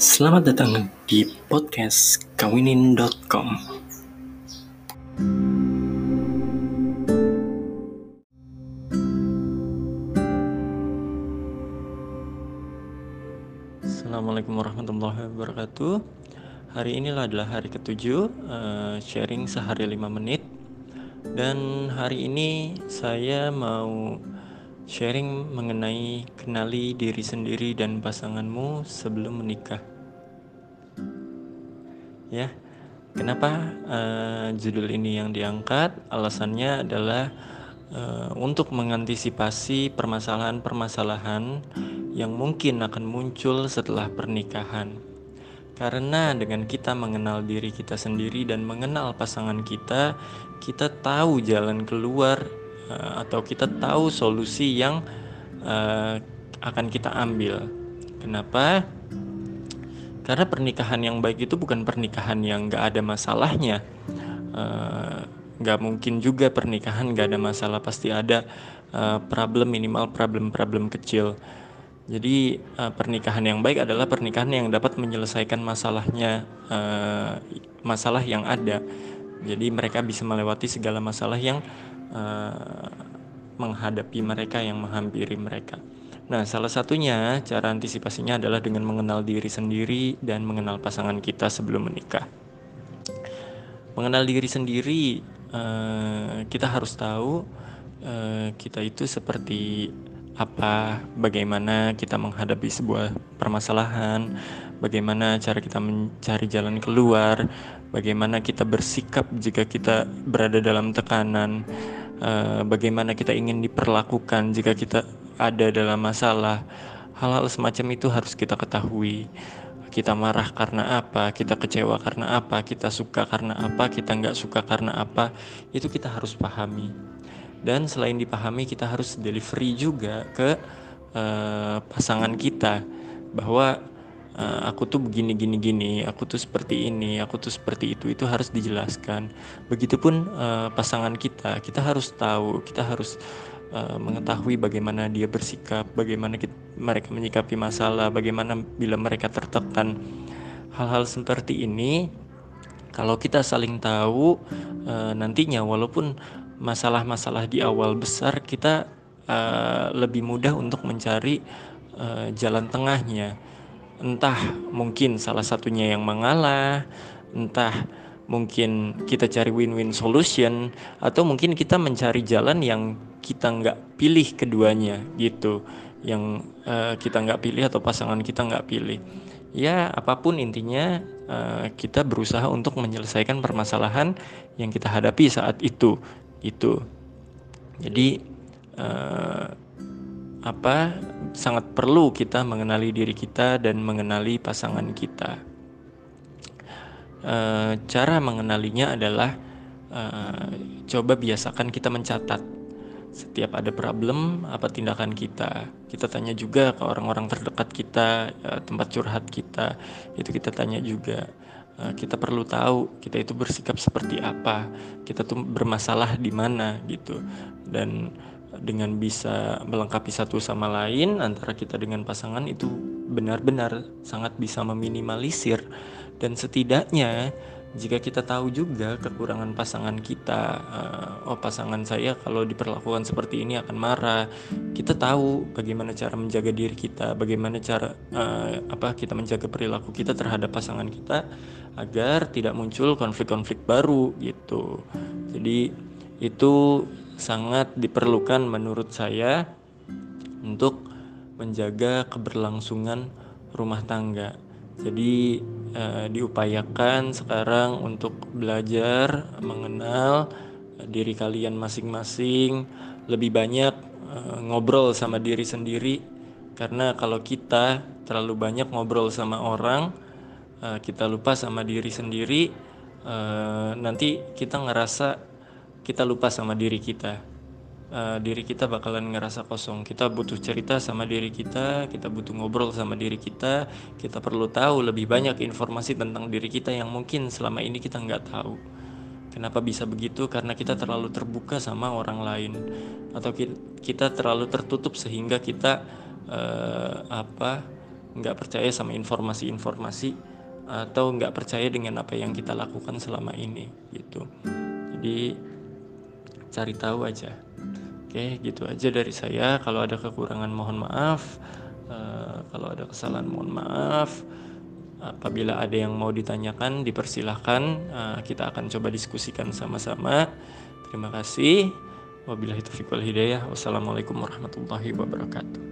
Selamat datang di podcast kawinin.com. Assalamualaikum warahmatullahi wabarakatuh. Hari inilah adalah hari ketujuh uh, sharing sehari lima menit dan hari ini saya mau sharing mengenai kenali diri sendiri dan pasanganmu sebelum menikah. Ya, kenapa uh, judul ini yang diangkat? Alasannya adalah uh, untuk mengantisipasi permasalahan-permasalahan yang mungkin akan muncul setelah pernikahan. Karena dengan kita mengenal diri kita sendiri dan mengenal pasangan kita, kita tahu jalan keluar uh, atau kita tahu solusi yang uh, akan kita ambil. Kenapa? Karena pernikahan yang baik itu bukan pernikahan yang gak ada masalahnya. Uh, gak mungkin juga pernikahan gak ada masalah, pasti ada uh, problem minimal problem-problem kecil. Jadi uh, pernikahan yang baik adalah pernikahan yang dapat menyelesaikan masalahnya, uh, masalah yang ada. Jadi mereka bisa melewati segala masalah yang uh, menghadapi mereka, yang menghampiri mereka. Nah, salah satunya cara antisipasinya adalah dengan mengenal diri sendiri dan mengenal pasangan kita sebelum menikah. Mengenal diri sendiri, uh, kita harus tahu uh, kita itu seperti apa, bagaimana kita menghadapi sebuah permasalahan, bagaimana cara kita mencari jalan keluar, bagaimana kita bersikap jika kita berada dalam tekanan, uh, bagaimana kita ingin diperlakukan jika kita ada dalam masalah. Hal-hal semacam itu harus kita ketahui. Kita marah karena apa, kita kecewa karena apa, kita suka karena apa, kita nggak suka karena apa, itu kita harus pahami dan selain dipahami kita harus delivery juga ke uh, pasangan kita bahwa uh, aku tuh begini gini gini aku tuh seperti ini aku tuh seperti itu itu harus dijelaskan begitupun uh, pasangan kita kita harus tahu kita harus uh, mengetahui bagaimana dia bersikap bagaimana kita, mereka menyikapi masalah bagaimana bila mereka tertekan. Hal-hal seperti ini kalau kita saling tahu uh, nantinya walaupun masalah-masalah di awal besar kita uh, lebih mudah untuk mencari uh, jalan tengahnya. Entah mungkin salah satunya yang mengalah entah mungkin kita cari win-win solution atau mungkin kita mencari jalan yang kita nggak pilih keduanya gitu. Yang uh, kita nggak pilih atau pasangan kita nggak pilih. Ya apa pun intinya uh, kita berusaha untuk menyelesaikan permasalahan yang kita hadapi saat itu itu jadi uh, apa sangat perlu kita mengenali diri kita dan mengenali pasangan kita. Uh, cara mengenalinya adalah uh, coba biasakan kita mencatat setiap ada problem apa tindakan kita? Kita tanya juga ke orang-orang terdekat kita tempat curhat kita itu kita tanya juga. Eh, kita perlu tahu kita itu bersikap seperti apa, kita tuh bermasalah di mana gitu. Dan dengan bisa melengkapi satu sama lain antara kita dengan pasangan itu benar-benar sangat bisa meminimalisir. Dan setidaknya jika kita tahu juga kekurangan pasangan kita, uh, oh pasangan saya kalau diperlakukan seperti ini akan marah, kita tahu bagaimana cara menjaga diri kita, bagaimana cara uh, apa kita menjaga perilaku kita terhadap pasangan kita agar tidak muncul konflik-konflik baru gitu. Jadi itu sangat diperlukan menurut saya untuk menjaga keberlangsungan rumah tangga. Jadi uh, diupayakan sekarang untuk belajar mengenal diri kalian masing-masing lebih banyak uh, ngobrol sama diri sendiri. Karena kalau kita terlalu banyak ngobrol sama orang uh, kita lupa sama diri sendiri uh, nanti kita ngerasa kita lupa sama diri kita uh, diri kita bakalan ngerasa kosong. Kita butuh cerita sama diri kita, kita butuh ngobrol sama diri kita, kita perlu tahu lebih banyak informasi tentang diri kita yang mungkin selama ini kita nggak tahu. Kenapa bisa begitu? Karena kita terlalu terbuka sama orang lain, atau kita terlalu tertutup sehingga kita uh, apa nggak percaya sama informasi-informasi atau nggak percaya dengan apa yang kita lakukan selama ini gitu jadi cari tahu aja oke gitu aja dari saya. Kalau ada kekurangan mohon maaf. Uh, kalau ada kesalahan mohon maaf. Apabila ada yang mau ditanyakan dipersilahkan. Uh, kita akan coba diskusikan sama-sama. Terima kasih. Wabillahi taufiq wal hidayah. Wassalamualaikum warahmatullahi wabarakatuh